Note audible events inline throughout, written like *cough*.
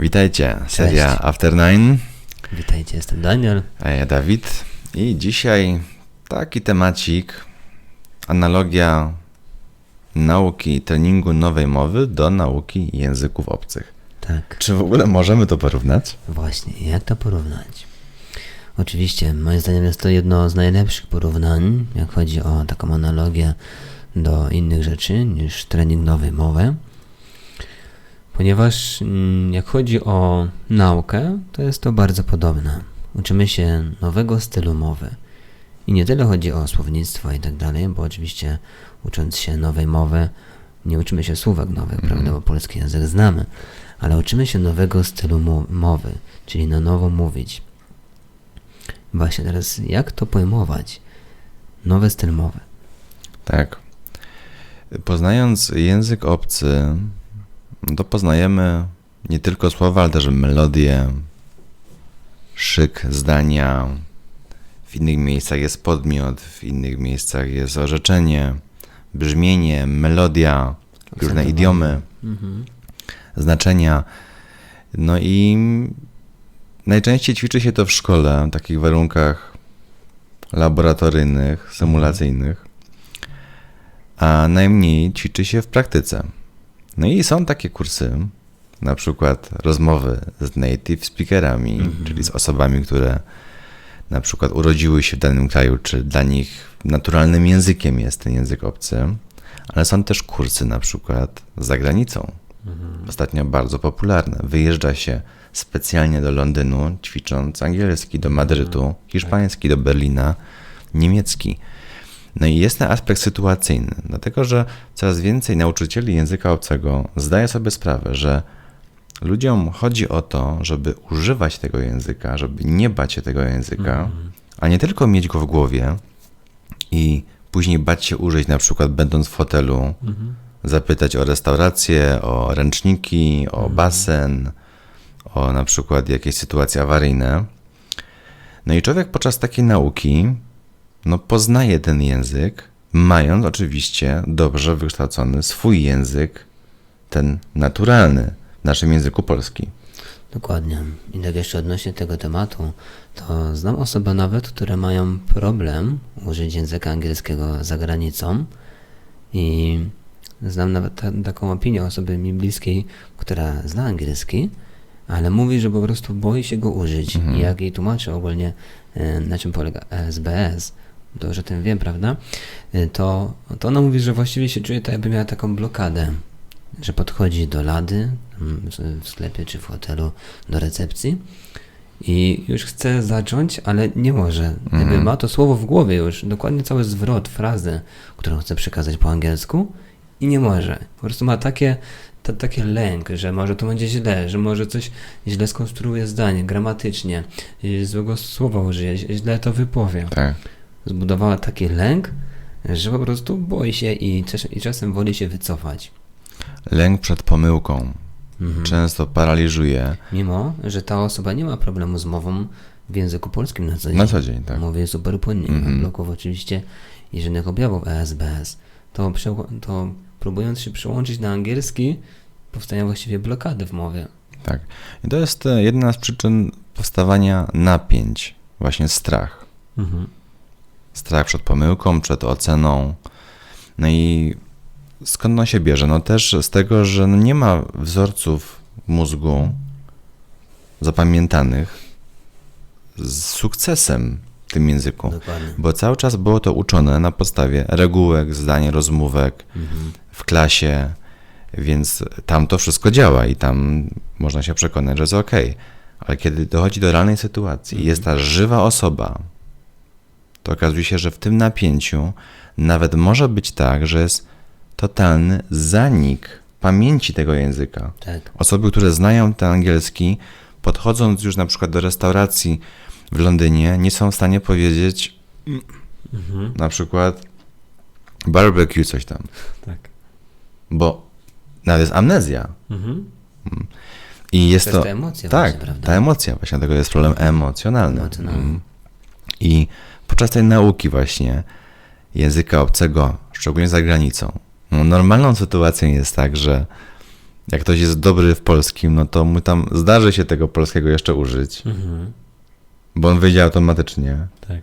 Witajcie, seria Cześć. After Nine. Witajcie, jestem Daniel. A ja Dawid. I dzisiaj taki temacik, analogia nauki i treningu nowej mowy do nauki języków obcych. Tak. Czy w ogóle możemy to porównać? Właśnie, jak to porównać? Oczywiście, moim zdaniem jest to jedno z najlepszych porównań, jak chodzi o taką analogię do innych rzeczy niż trening nowej mowy. Ponieważ mm, jak chodzi o naukę, to jest to bardzo podobne. Uczymy się nowego stylu mowy. I nie tyle chodzi o słownictwo i tak dalej, bo oczywiście ucząc się nowej mowy, nie uczymy się słówek nowych, mm. prawda, bo polski język znamy, ale uczymy się nowego stylu mowy, czyli na nowo mówić. Właśnie teraz, jak to pojmować? Nowy styl mowy. Tak. Poznając język obcy, to poznajemy nie tylko słowa, ale też melodię, szyk zdania. W innych miejscach jest podmiot, w innych miejscach jest orzeczenie, brzmienie, melodia, różne idiomy, mhm. znaczenia. No i najczęściej ćwiczy się to w szkole, w takich warunkach laboratoryjnych, symulacyjnych, a najmniej ćwiczy się w praktyce. No i są takie kursy, na przykład rozmowy z native speakerami, mm -hmm. czyli z osobami, które na przykład urodziły się w danym kraju, czy dla nich naturalnym językiem jest ten język obcy, ale są też kursy na przykład za granicą. Mhm. Ostatnio bardzo popularne. Wyjeżdża się specjalnie do Londynu, ćwicząc angielski, do Madrytu, mhm. hiszpański do Berlina, niemiecki. No i jest ten aspekt sytuacyjny, dlatego że coraz więcej nauczycieli języka obcego zdaje sobie sprawę, że ludziom chodzi o to, żeby używać tego języka, żeby nie bać się tego języka, mm. a nie tylko mieć go w głowie i później bać się użyć, na przykład będąc w hotelu, mm. zapytać o restaurację, o ręczniki, o mm. basen, o na przykład jakieś sytuacje awaryjne. No i człowiek podczas takiej nauki no, poznaje ten język, mając oczywiście dobrze wykształcony swój język, ten naturalny w naszym języku polskim. Dokładnie. I tak jeszcze odnośnie tego tematu, to znam osoby nawet, które mają problem użyć języka angielskiego za granicą i znam nawet taką opinię osoby mi bliskiej, która zna angielski, ale mówi, że po prostu boi się go użyć. Mhm. I jak jej tłumaczę ogólnie, e, na czym polega SBS, to już o tym wiem, prawda? Y, to, to ona mówi, że właściwie się czuje tak, jakby miała taką blokadę, że podchodzi do lady w sklepie czy w hotelu do recepcji i już chce zacząć, ale nie może. Mhm. Jakby ma to słowo w głowie już, dokładnie cały zwrot, frazę, którą chce przekazać po angielsku i nie może. Po prostu ma takie, ta, takie lęk, że może to będzie źle, że może coś źle skonstruuje zdanie gramatycznie, y, złego słowa użyje, źle to wypowie. Tak zbudowała taki lęk, że po prostu boi się i, i czasem woli się wycofać. Lęk przed pomyłką mhm. często paraliżuje. Mimo, że ta osoba nie ma problemu z mową w języku polskim na co dzień. Na co dzień, tak. Mówi super płynnie, mhm. bloków oczywiście i żadnych objawów ESBS. To, to próbując się przełączyć na angielski, powstają właściwie blokady w mowie. Tak. I to jest e, jedna z przyczyn powstawania napięć, właśnie strach. Mhm strach przed pomyłką, przed oceną. No i skąd on się bierze? No też z tego, że no nie ma wzorców mózgu zapamiętanych z sukcesem w tym języku. Dokładnie. Bo cały czas było to uczone na podstawie regułek, zdań, rozmówek mhm. w klasie, więc tam to wszystko działa i tam można się przekonać, że jest ok. Ale kiedy dochodzi do realnej sytuacji mhm. jest ta żywa osoba, to okazuje się, że w tym napięciu nawet może być tak, że jest totalny zanik pamięci tego języka. Tak. Osoby, które znają ten angielski, podchodząc już na przykład do restauracji w Londynie, nie są w stanie powiedzieć mhm. na przykład barbecue, coś tam. Tak. Bo nawet jest amnezja. Mhm. Mm. I jest to. to ta emocja, tak, właśnie, ta emocja, właśnie tego jest problem emocjonalny. emocjonalny. Mm. I podczas tej nauki właśnie języka obcego, szczególnie za granicą. No, normalną sytuacją jest tak, że jak ktoś jest dobry w polskim, no to mu tam zdarzy się tego polskiego jeszcze użyć, Mhm. bo on wyjdzie automatycznie. Tak.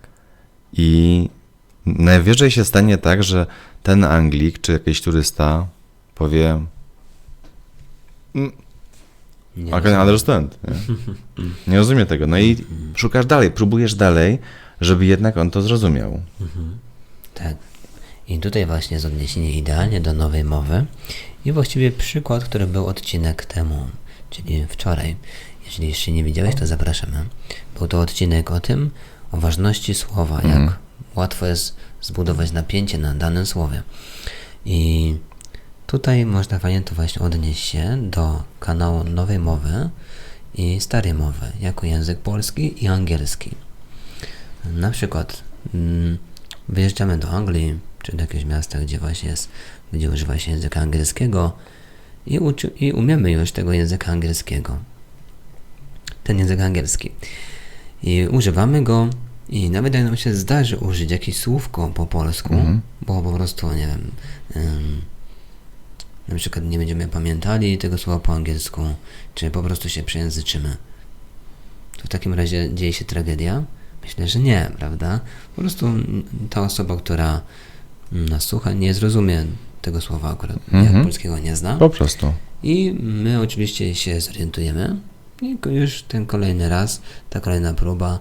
I najwyżej się stanie tak, że ten Anglik czy jakiś turysta powie Nie Okay, rozumiem. understand. Nie? *laughs* nie rozumie tego. No i szukasz dalej, próbujesz dalej, żeby jednak on to zrozumiał. Tak. I tutaj właśnie jest odniesienie idealnie do nowej mowy i właściwie przykład, który był odcinek temu, czyli wczoraj. Jeżeli jeszcze nie widziałeś, to zapraszamy. Był to odcinek o tym, o ważności słowa, jak łatwo jest zbudować napięcie na danym słowie. I tutaj można fajnie to właśnie odnieść się do kanału nowej mowy i starej mowy, jako język polski i angielski. Na przykład mm, wyjeżdżamy do Anglii, czy do jakiegoś miasta, gdzie właśnie jest, gdzie używa się języka angielskiego i, uczy, i umiemy już tego języka angielskiego. Ten język angielski. I używamy go i nawet jak nam się zdarzy użyć jakieś słówko po polsku, bo po prostu, nie wiem, ym, na przykład nie będziemy pamiętali tego słowa po angielsku, czy po prostu się przejęzyczymy. To w takim razie dzieje się tragedia? Myślę, że nie, prawda? Po prostu ta osoba, która nas słucha, nie zrozumie tego słowa akurat, Mhm. jak polskiego nie zna. Po prostu. I my oczywiście się zorientujemy i już ten kolejny raz, ta kolejna próba,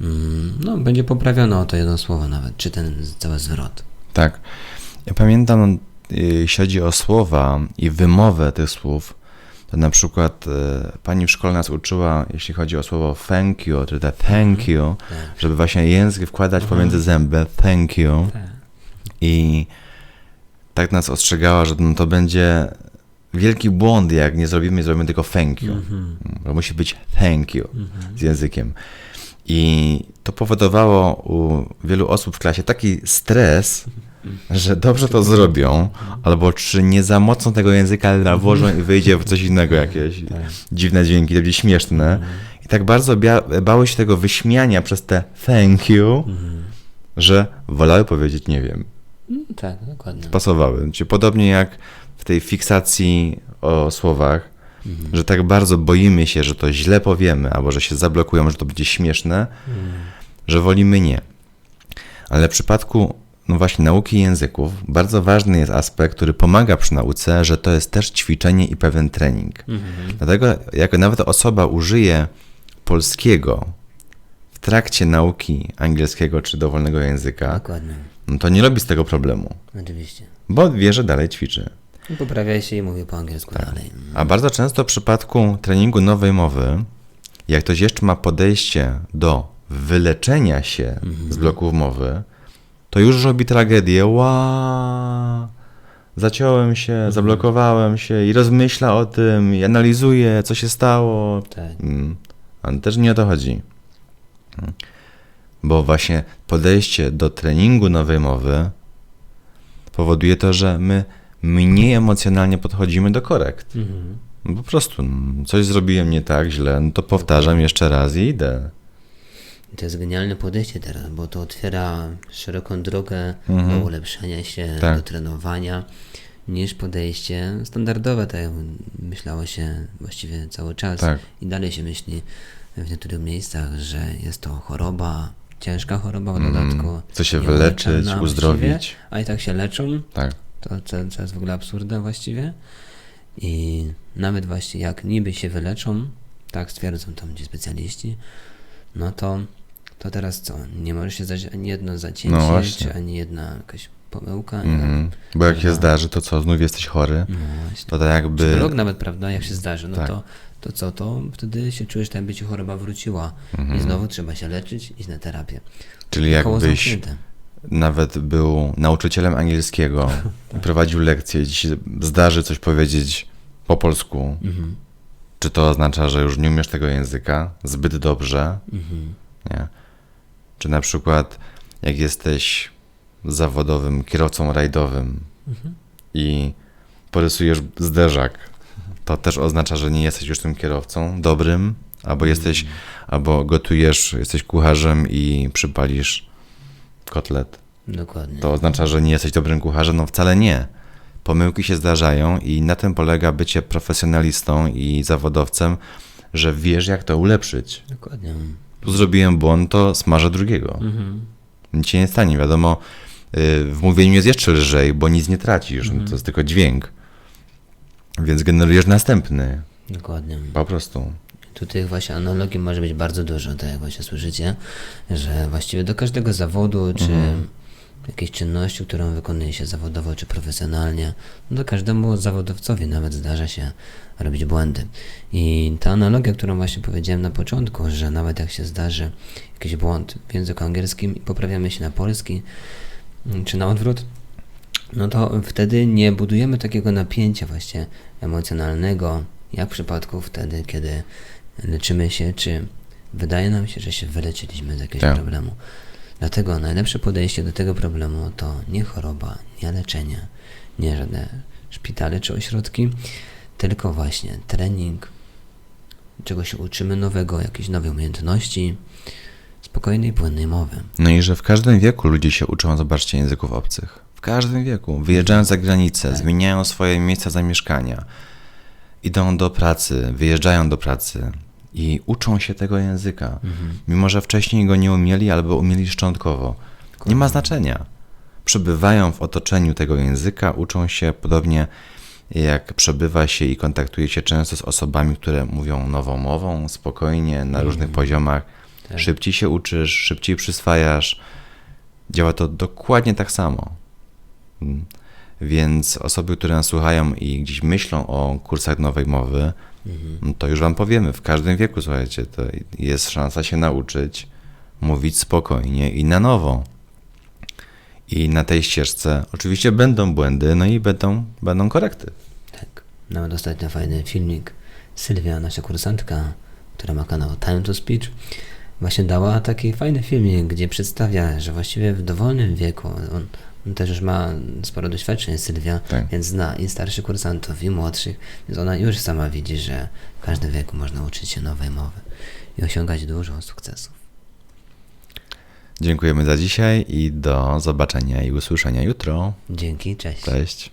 mm, no, będzie poprawiona o to jedno słowo nawet, czy ten cały zwrot. Tak. Ja pamiętam, y, jeśli chodzi o słowa i wymowę tych słów, to na przykład y, pani w szkole nas uczyła, jeśli chodzi o słowo thank you, czy te thank you, Tak. żeby właśnie język wkładać pomiędzy zęby, thank you. I tak nas ostrzegała, że no to będzie wielki błąd, jak nie zrobimy, zrobimy tylko thank you. Bo musi być thank you z językiem. I to powodowało u wielu osób w klasie taki stres, że dobrze to zrobią, albo czy nie za mocno tego języka nawożą i wyjdzie w coś innego, jakieś dziwne dźwięki, to będzie śmieszne. I tak bardzo bia- bały się tego wyśmiania przez te thank you, że wolały powiedzieć nie wiem Mm, tak, dokładnie. pasowały. Czyli podobnie jak w tej fiksacji o słowach, Mhm. że tak bardzo boimy się, że to źle powiemy, albo że się zablokujemy, że to będzie śmieszne, Mhm. że wolimy nie. Ale w przypadku no właśnie nauki języków bardzo ważny jest aspekt, który pomaga przy nauce, że to jest też ćwiczenie i pewien trening. Mhm. Dlatego jak nawet osoba użyje polskiego w trakcie nauki angielskiego czy dowolnego języka, Dokładnie, no to nie robi z tego problemu, oczywiście. bo wie, że dalej ćwiczy. I poprawia się i mówi po angielsku Tak. dalej. A bardzo często w przypadku treningu nowej mowy, jak ktoś jeszcze ma podejście do wyleczenia się z bloków mowy, to już robi tragedię. Ła, zaciąłem się, zablokowałem się i rozmyśla o tym, i analizuje, co się stało. Tak. Mm, Ale też nie o to chodzi. Mm. Bo właśnie podejście do treningu nowej mowy powoduje to, że my mniej emocjonalnie podchodzimy do korekt. Mhm. Po prostu mm, coś zrobiłem nie tak źle, no to powtarzam jeszcze raz i idę. I to jest genialne podejście teraz, bo to otwiera szeroką drogę Mhm. do ulepszania się, Tak. do trenowania, niż podejście standardowe, tak jak myślało się właściwie cały czas. Tak. I dalej się myśli w niektórych miejscach, że jest to choroba, ciężka choroba w Mm, dodatku. chce się wyleczyć, uzdrowić. A i tak się leczą, Tak. to, co, co jest w ogóle absurdem właściwie. I nawet właśnie jak niby się wyleczą, tak stwierdzą tam ci specjaliści, no to, to teraz co? Nie może się zdarzyć ani jedno zacięcie, No czy ani jedna jakaś pomyłka. Mhm. Bo jak się zdarzy, to co, znów jesteś chory? No właśnie. To tak jakby... Psycholog nawet, prawda, jak się zdarzy, no Tak. to, to co, to wtedy się czujesz, tak jakby ci choroba wróciła Mhm. i znowu trzeba się leczyć, iść na terapię. Czyli jakbyś nawet był nauczycielem angielskiego *laughs* i prowadził lekcje i ci się zdarzy coś powiedzieć po polsku, Mhm. czy to oznacza, że już nie umiesz tego języka zbyt dobrze? Mhm. Nie. Czy na przykład jak jesteś zawodowym kierowcą rajdowym Mhm. i porysujesz zderzak, to też oznacza, że nie jesteś już tym kierowcą dobrym, albo jesteś, albo gotujesz, jesteś kucharzem i przypalisz kotlet. Dokładnie. To oznacza, że nie jesteś dobrym kucharzem? No wcale nie. Pomyłki się zdarzają i na tym polega bycie profesjonalistą i zawodowcem, że wiesz, jak to ulepszyć. Dokładnie. Tu zrobiłem błąd, to smażę drugiego. Mhm. Nic się nie stanie. Wiadomo, y, w mówieniu jest jeszcze lżej, bo nic nie tracisz. Mhm. To jest tylko dźwięk. Więc generujesz następny. Dokładnie. Po prostu. Tutaj właśnie analogii może być bardzo dużo, tak jak właśnie słyszycie, że właściwie do każdego zawodu, czy jakiejś czynności, którą wykonuje się zawodowo, czy profesjonalnie, no to każdemu zawodowcowi nawet zdarza się robić błędy. I ta analogia, którą właśnie powiedziałem na początku, że nawet jak się zdarzy jakiś błąd w języku angielskim i poprawiamy się na polski, mm, czy na odwrót, no to wtedy nie budujemy takiego napięcia właśnie emocjonalnego, jak w przypadku wtedy, kiedy leczymy się, czy wydaje nam się, że się wyleczyliśmy z jakiegoś Tak. problemu. Dlatego najlepsze podejście do tego problemu to nie choroba, nie leczenie, nie żadne szpitale czy ośrodki, tylko właśnie trening, czego się uczymy nowego, jakiejś nowej umiejętności, spokojnej, płynnej mowy. No i że w każdym wieku ludzie się uczą, zobaczcie, języków obcych. W każdym wieku. Wyjeżdżają za granicę, zmieniają swoje miejsca zamieszkania. Idą do pracy, wyjeżdżają do pracy i uczą się tego języka. Mimo, że wcześniej go nie umieli albo umieli szczątkowo. Nie ma znaczenia. Przebywają w otoczeniu tego języka, uczą się podobnie jak przebywa się i kontaktuje się często z osobami, które mówią nową mową, spokojnie, na różnych poziomach. Szybciej się uczysz, szybciej przyswajasz. Działa to dokładnie tak samo. Mm. Więc osoby, które nas słuchają i gdzieś myślą o kursach nowej mowy, no to już Wam powiemy, w każdym wieku, słuchajcie, to jest szansa się nauczyć mówić spokojnie i na nowo. I na tej ścieżce oczywiście będą błędy, no i będą, będą korekty. Tak. Nawet ostatnio fajny filmik Sylwia, nasza kursantka, która ma kanał Time to Speech, właśnie dała taki fajny filmik, gdzie przedstawia, że właściwie w dowolnym wieku, on też już ma sporo doświadczeń, Sylwia, Tak. więc zna i starszych kursantów, i młodszych, więc ona już sama widzi, że w każdym wieku można uczyć się nowej mowy i osiągać dużo sukcesów. Dziękujemy za dzisiaj i do zobaczenia i usłyszenia jutro. Dzięki, cześć. Cześć.